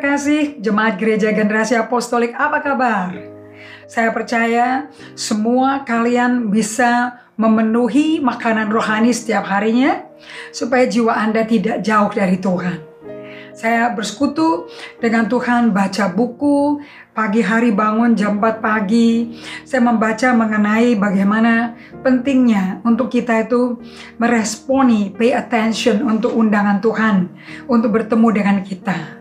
terkasih, jemaat gereja generasi apostolik apa kabar? Saya percaya semua kalian bisa memenuhi makanan rohani setiap harinya supaya jiwa Anda tidak jauh dari Tuhan. Saya bersekutu dengan Tuhan, baca buku, pagi hari bangun jam 4 pagi. Saya membaca mengenai bagaimana pentingnya untuk kita itu meresponi, pay attention untuk undangan Tuhan, untuk bertemu dengan kita.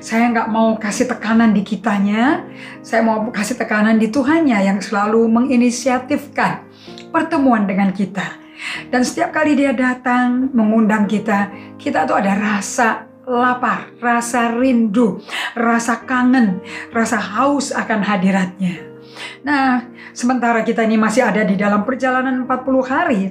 Saya nggak mau kasih tekanan di kitanya, saya mau kasih tekanan di Tuhannya yang selalu menginisiatifkan pertemuan dengan kita. Dan setiap kali dia datang mengundang kita, kita tuh ada rasa lapar, rasa rindu, rasa kangen, rasa haus akan hadiratnya. Nah, sementara kita ini masih ada di dalam perjalanan 40 hari,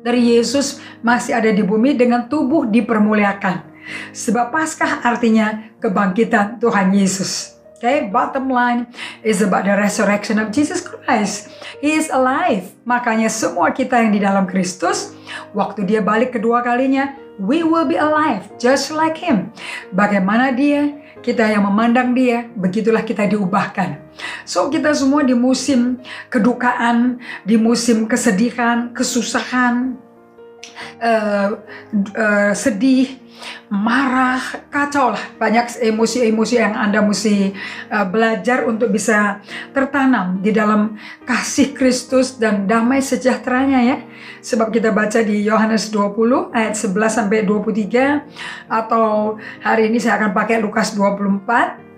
dari Yesus masih ada di bumi dengan tubuh dipermuliakan. Sebab Paskah artinya kebangkitan Tuhan Yesus. Okay, bottom line is about the resurrection of Jesus Christ. He is alive. Makanya semua kita yang di dalam Kristus, waktu dia balik kedua kalinya, we will be alive just like him. Bagaimana dia, kita yang memandang dia, begitulah kita diubahkan. So kita semua di musim kedukaan, di musim kesedihan, kesusahan, uh, uh, sedih, marah, kacau lah. Banyak emosi-emosi yang Anda mesti uh, belajar untuk bisa tertanam di dalam kasih Kristus dan damai sejahteranya ya. Sebab kita baca di Yohanes 20 ayat 11 sampai 23 atau hari ini saya akan pakai Lukas 24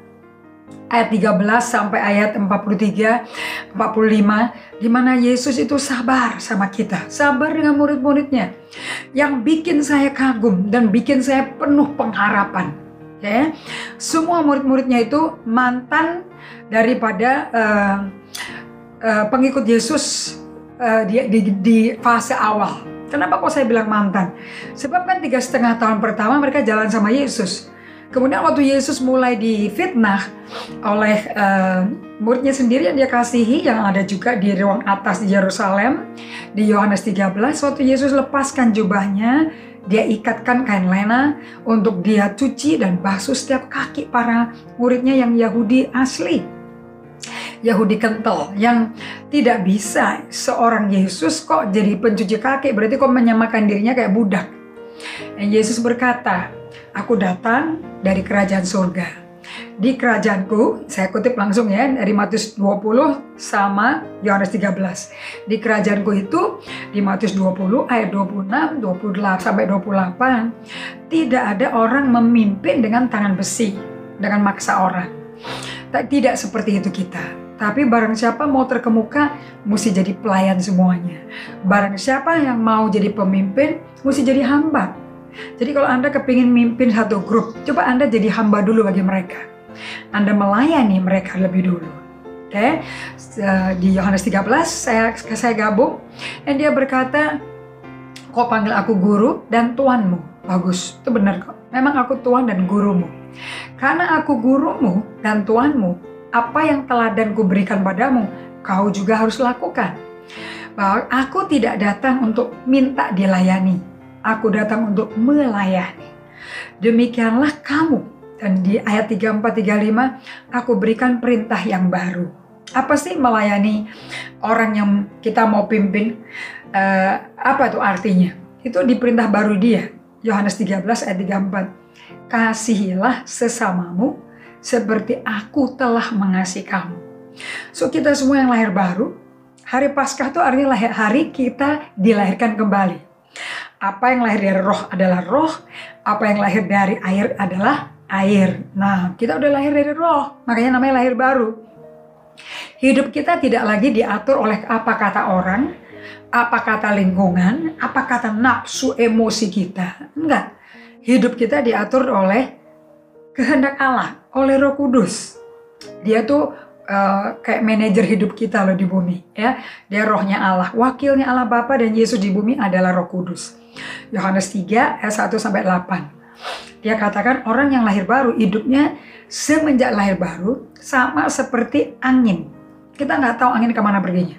ayat 13 sampai ayat 43 45 di mana Yesus itu sabar sama kita, sabar dengan murid-muridnya. Yang bikin saya kagum dan bikin saya penuh pengharapan. Ya. Semua murid-muridnya itu mantan daripada uh, uh, pengikut Yesus uh, di, di, di fase awal. Kenapa kok saya bilang mantan? Sebab kan tiga setengah tahun pertama mereka jalan sama Yesus. Kemudian waktu Yesus mulai difitnah oleh uh, muridnya sendiri yang dia kasihi yang ada juga di ruang atas di Yerusalem di Yohanes 13 waktu Yesus lepaskan jubahnya dia ikatkan kain lena untuk dia cuci dan basuh setiap kaki para muridnya yang Yahudi asli. Yahudi kental yang tidak bisa seorang Yesus kok jadi pencuci kaki berarti kok menyamakan dirinya kayak budak. Dan Yesus berkata, Aku datang dari kerajaan surga. Di kerajaanku, saya kutip langsung ya dari Matius 20 sama Yohanes 13. Di kerajaanku itu di Matius 20 ayat 26, 28 sampai 28 tidak ada orang memimpin dengan tangan besi, dengan maksa orang. Tidak seperti itu kita. Tapi barang siapa mau terkemuka, mesti jadi pelayan semuanya. Barang siapa yang mau jadi pemimpin, mesti jadi hamba. Jadi kalau Anda kepingin mimpin satu grup, coba Anda jadi hamba dulu bagi mereka. Anda melayani mereka lebih dulu. Oke, okay? di Yohanes 13 saya saya gabung dan dia berkata, kok panggil aku guru dan tuanmu. Bagus, itu benar kok. Memang aku tuan dan gurumu. Karena aku gurumu dan tuanmu, apa yang telah dan kuberikan padamu, kau juga harus lakukan. Bahwa aku tidak datang untuk minta dilayani, Aku datang untuk melayani. Demikianlah kamu. Dan di ayat 34 35 aku berikan perintah yang baru. Apa sih melayani orang yang kita mau pimpin? Uh, apa itu artinya? Itu di perintah baru dia. Yohanes 13 ayat 34. Kasihilah sesamamu seperti aku telah mengasihi kamu. So kita semua yang lahir baru, hari Paskah itu artinya hari kita dilahirkan kembali. Apa yang lahir dari roh adalah roh, apa yang lahir dari air adalah air. Nah, kita udah lahir dari roh, makanya namanya lahir baru. Hidup kita tidak lagi diatur oleh apa kata orang, apa kata lingkungan, apa kata nafsu emosi kita. Enggak. Hidup kita diatur oleh kehendak Allah, oleh Roh Kudus. Dia tuh uh, kayak manajer hidup kita loh di bumi ya. Dia rohnya Allah, wakilnya Allah Bapa dan Yesus di bumi adalah Roh Kudus. Yohanes 3 ayat 1 sampai 8. Dia katakan orang yang lahir baru hidupnya semenjak lahir baru sama seperti angin. Kita nggak tahu angin ke mana perginya.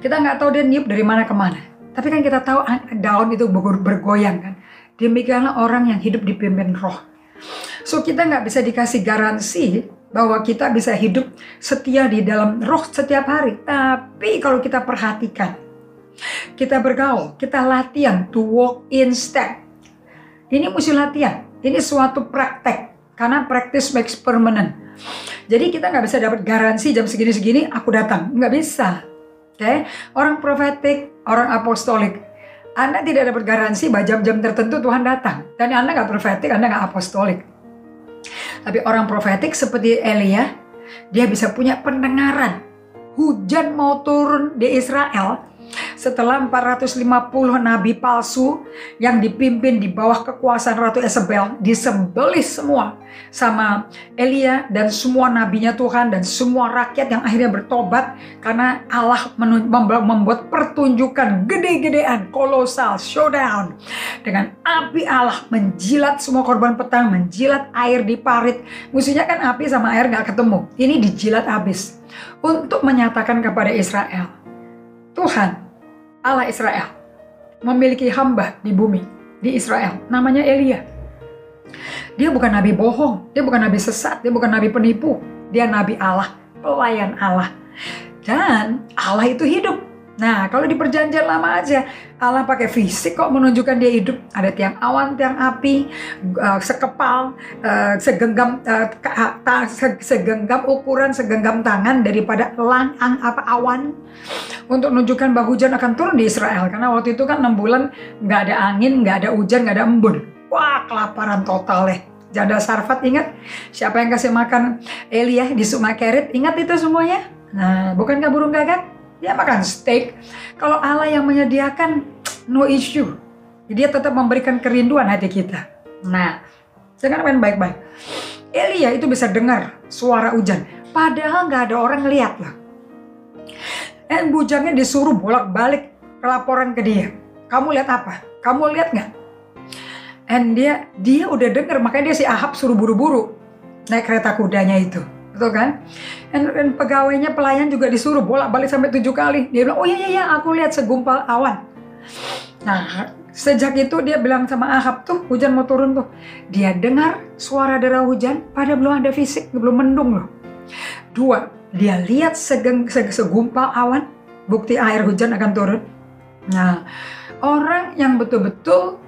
Kita nggak tahu dia niup dari mana ke mana. Tapi kan kita tahu daun itu bergoyang kan. Demikianlah orang yang hidup dipimpin roh. So kita nggak bisa dikasih garansi bahwa kita bisa hidup setia di dalam roh setiap hari. Tapi kalau kita perhatikan, kita bergaul, kita latihan to walk in step. Ini mesti latihan. Ini suatu praktek. Karena practice makes permanent. Jadi kita nggak bisa dapat garansi jam segini-segini aku datang. Nggak bisa. Oke, okay? orang profetik, orang apostolik. Anda tidak dapat garansi bahwa jam-jam tertentu Tuhan datang. Dan Anda nggak profetik, Anda nggak apostolik. Tapi orang profetik seperti Elia, dia bisa punya pendengaran. Hujan mau turun di Israel, setelah 450 nabi palsu yang dipimpin di bawah kekuasaan Ratu Isabel disembelih semua sama Elia dan semua nabinya Tuhan dan semua rakyat yang akhirnya bertobat karena Allah membuat pertunjukan gede-gedean kolosal showdown. Dengan api Allah menjilat semua korban petang menjilat air di parit. Musuhnya kan api sama air gak ketemu. Ini dijilat habis. Untuk menyatakan kepada Israel Tuhan Allah Israel memiliki hamba di bumi, di Israel. Namanya Elia. Dia bukan nabi bohong, dia bukan nabi sesat, dia bukan nabi penipu. Dia nabi Allah, pelayan Allah. Dan Allah itu hidup. Nah, kalau di perjanjian lama aja, Allah pakai fisik kok menunjukkan dia hidup. Ada tiang awan, tiang api, uh, sekepal, uh, segenggam, ta, segenggam ukuran, segenggam tangan daripada lang, ang, apa awan untuk menunjukkan bahwa hujan akan turun di Israel. Karena waktu itu kan 6 bulan nggak ada angin, nggak ada hujan, nggak ada embun. Wah, kelaparan total deh. Janda Sarfat ingat siapa yang kasih makan Elia di Sumakerit? Ingat itu semuanya? Nah, bukankah burung gagak? Dia makan steak. Kalau Allah yang menyediakan, no issue. Dia tetap memberikan kerinduan hati kita. Nah, jangan main baik-baik. Elia itu bisa dengar suara hujan. Padahal nggak ada orang ngeliat lah. Dan bujangnya disuruh bolak-balik laporan ke dia. Kamu lihat apa? Kamu lihat nggak? And dia dia udah dengar makanya dia si Ahab suruh buru-buru naik kereta kudanya itu betul kan? Dan, pegawainya pelayan juga disuruh bolak-balik sampai tujuh kali. Dia bilang, oh iya iya, iya aku lihat segumpal awan. Nah, sejak itu dia bilang sama Ahab tuh hujan mau turun tuh. Dia dengar suara derau hujan, pada belum ada fisik, belum mendung loh. Dua, dia lihat segeng, seg, segumpal awan, bukti air hujan akan turun. Nah, orang yang betul-betul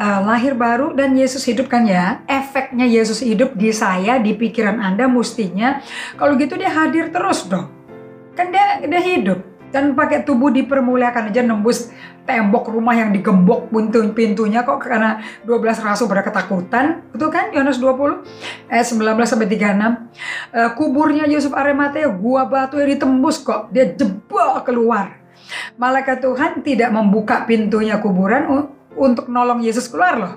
uh, lahir baru dan Yesus hidup kan ya. Efeknya Yesus hidup di saya, di pikiran Anda mestinya. Kalau gitu dia hadir terus dong. Kan dia dia hidup. Dan pakai tubuh dipermuliakan aja nembus tembok rumah yang digembok pintu pintunya kok karena 12 rasul pada ketakutan betul kan Yohanes 20 ayat 19 sampai 36 uh, kuburnya Yusuf Arimatea gua batu yang ditembus kok. Dia jebol keluar. Malaikat Tuhan tidak membuka pintunya kuburan untuk nolong Yesus keluar loh.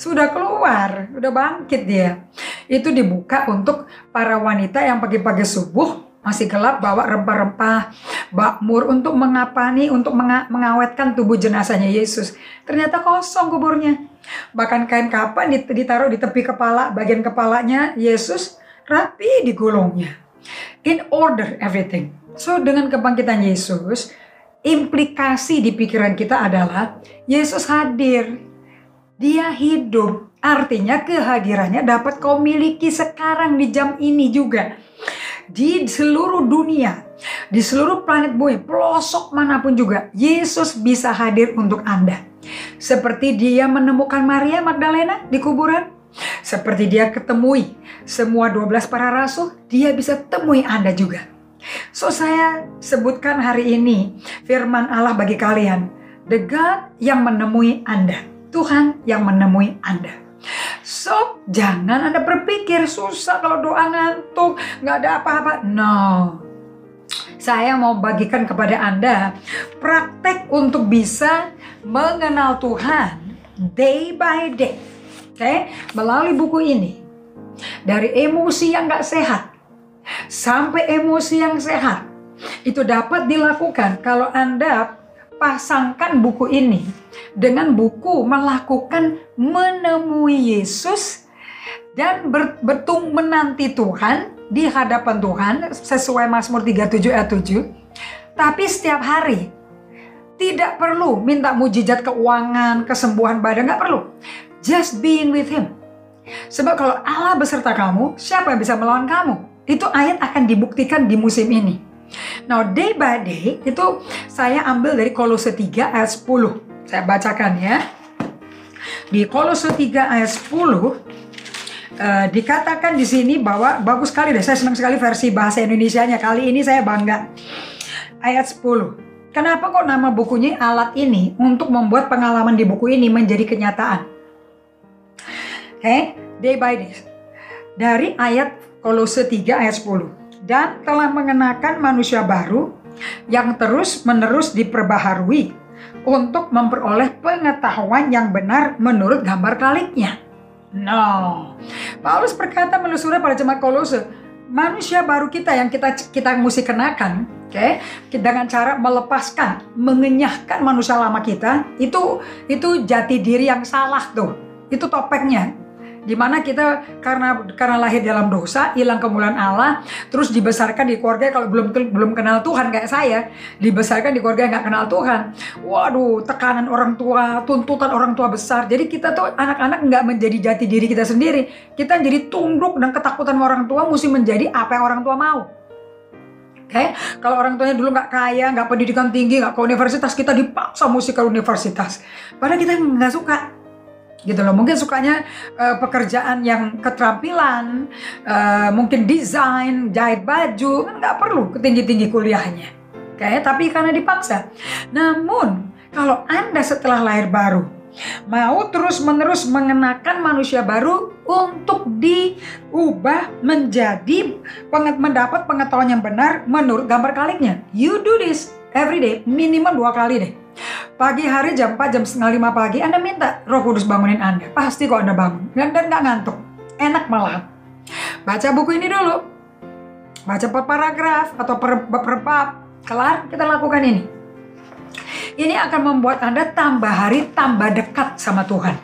Sudah keluar, udah bangkit dia. Itu dibuka untuk para wanita yang pagi-pagi subuh masih gelap bawa rempah-rempah, bakmur untuk mengapani, untuk mengawetkan tubuh jenazahnya Yesus. Ternyata kosong kuburnya. Bahkan kain kapan ditaruh di tepi kepala, bagian kepalanya Yesus rapi digulungnya. In order everything. So dengan kebangkitan Yesus, implikasi di pikiran kita adalah Yesus hadir. Dia hidup. Artinya kehadirannya dapat kau miliki sekarang di jam ini juga. Di seluruh dunia, di seluruh planet bumi, pelosok mana pun juga, Yesus bisa hadir untuk Anda. Seperti dia menemukan Maria Magdalena di kuburan, seperti dia ketemui semua 12 para rasul, dia bisa temui Anda juga. So saya sebutkan hari ini firman Allah bagi kalian. The God yang menemui Anda. Tuhan yang menemui Anda. So, jangan Anda berpikir susah kalau doa ngantuk, nggak ada apa-apa. No. Saya mau bagikan kepada Anda praktek untuk bisa mengenal Tuhan day by day. Oke, okay? melalui buku ini. Dari emosi yang nggak sehat, sampai emosi yang sehat. Itu dapat dilakukan kalau Anda pasangkan buku ini dengan buku melakukan menemui Yesus dan bertung menanti Tuhan di hadapan Tuhan sesuai Mazmur 37 ayat 7. Tapi setiap hari tidak perlu minta mujizat keuangan, kesembuhan badan, nggak perlu. Just being with Him. Sebab kalau Allah beserta kamu, siapa yang bisa melawan kamu? Itu ayat akan dibuktikan di musim ini. Now, day by day itu saya ambil dari Kolose 3 ayat 10. Saya bacakan ya. Di Kolose 3 ayat 10 uh, dikatakan di sini bahwa bagus sekali deh. Saya senang sekali versi bahasa Indonesia-nya. Kali ini saya bangga. Ayat 10. Kenapa kok nama bukunya alat ini untuk membuat pengalaman di buku ini menjadi kenyataan? Oke, okay? day by day. Dari ayat Kolose 3 ayat 10 dan telah mengenakan manusia baru yang terus-menerus diperbaharui untuk memperoleh pengetahuan yang benar menurut gambar kaliknya. No. Paulus berkata melalui surat pada jemaat Kolose, manusia baru kita yang kita kita mesti kenakan, oke, okay? dengan cara melepaskan, mengenyahkan manusia lama kita, itu itu jati diri yang salah tuh. Itu topengnya di mana kita karena karena lahir dalam dosa hilang kemuliaan Allah terus dibesarkan di keluarga kalau belum belum kenal Tuhan kayak saya. Dibesarkan di keluarga yang nggak kenal Tuhan. Waduh tekanan orang tua tuntutan orang tua besar. Jadi kita tuh anak-anak nggak menjadi jati diri kita sendiri. Kita jadi tunduk dan ketakutan orang tua mesti menjadi apa yang orang tua mau. Oke, okay? kalau orang tuanya dulu nggak kaya, nggak pendidikan tinggi, nggak ke universitas, kita dipaksa mesti ke universitas. Padahal kita nggak suka gitu loh. Mungkin sukanya uh, pekerjaan yang keterampilan uh, mungkin desain jahit baju kan nggak perlu ketinggi tinggi kuliahnya. Kayak tapi karena dipaksa. Namun kalau anda setelah lahir baru mau terus menerus mengenakan manusia baru untuk diubah menjadi mendapat pengetahuan yang benar menurut gambar kaliknya you do this every day minimal dua kali deh Pagi hari jam 4, jam setengah 5 pagi, Anda minta roh kudus bangunin Anda. Pasti kok Anda bangun. Dan, dan gak ngantuk. Enak malah. Baca buku ini dulu. Baca per paragraf atau per, per bab. Kelar, kita lakukan ini. Ini akan membuat Anda tambah hari tambah dekat sama Tuhan.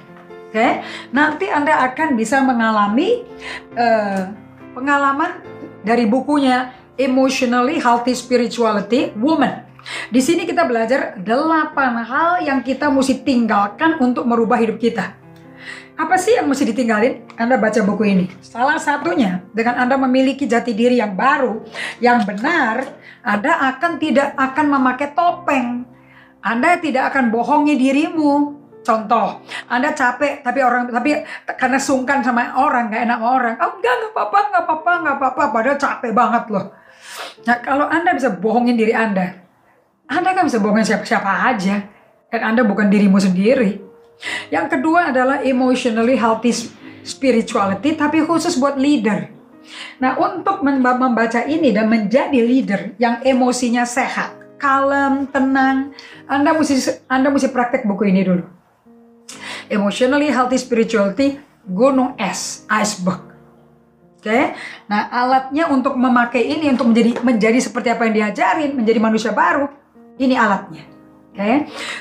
Oke, okay? nanti Anda akan bisa mengalami uh, pengalaman dari bukunya Emotionally Healthy Spirituality Woman di sini kita belajar delapan hal yang kita mesti tinggalkan untuk merubah hidup kita. Apa sih yang mesti ditinggalin? Anda baca buku ini. Salah satunya, dengan Anda memiliki jati diri yang baru, yang benar, Anda akan tidak akan memakai topeng. Anda tidak akan bohongi dirimu. Contoh, Anda capek tapi orang tapi karena sungkan sama orang, gak enak sama orang. Oh enggak, enggak apa-apa, enggak apa-apa, enggak apa-apa, padahal capek banget loh. Nah, kalau Anda bisa bohongin diri Anda, anda kan bisa bohongin siapa-siapa aja. Dan Anda bukan dirimu sendiri. Yang kedua adalah emotionally healthy spirituality, tapi khusus buat leader. Nah, untuk membaca ini dan menjadi leader yang emosinya sehat, kalem, tenang, Anda mesti Anda mesti praktek buku ini dulu. Emotionally Healthy Spirituality Gunung Es Iceberg. Oke, okay? nah alatnya untuk memakai ini untuk menjadi menjadi seperti apa yang diajarin, menjadi manusia baru, ini alatnya. Oke. Okay?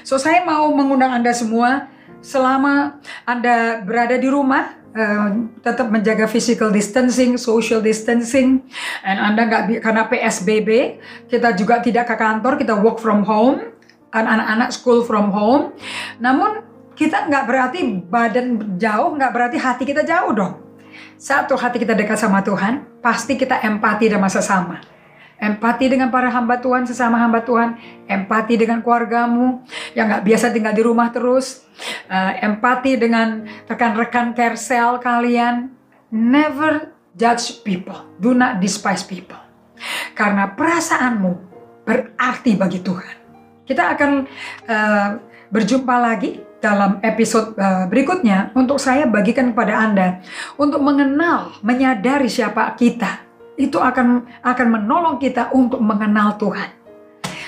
So saya mau mengundang Anda semua selama Anda berada di rumah uh, tetap menjaga physical distancing, social distancing, dan Anda nggak karena PSBB kita juga tidak ke kantor, kita work from home, anak-anak school from home. Namun kita nggak berarti badan jauh, nggak berarti hati kita jauh dong. Satu hati kita dekat sama Tuhan, pasti kita empati dan masa sama empati dengan para hamba Tuhan, sesama hamba Tuhan, empati dengan keluargamu yang nggak biasa tinggal di rumah terus, uh, empati dengan rekan-rekan kersel kalian. Never judge people, do not despise people. Karena perasaanmu berarti bagi Tuhan. Kita akan uh, berjumpa lagi dalam episode uh, berikutnya untuk saya bagikan kepada Anda untuk mengenal, menyadari siapa kita itu akan akan menolong kita untuk mengenal Tuhan.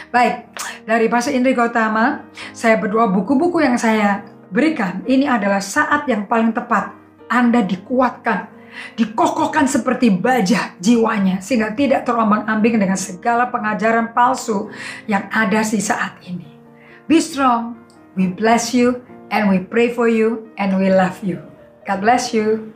Baik, dari Pastor Indri Gautama, saya berdoa buku-buku yang saya berikan ini adalah saat yang paling tepat Anda dikuatkan, dikokohkan seperti baja jiwanya sehingga tidak terombang-ambing dengan segala pengajaran palsu yang ada di saat ini. Be strong, we bless you, and we pray for you, and we love you. God bless you.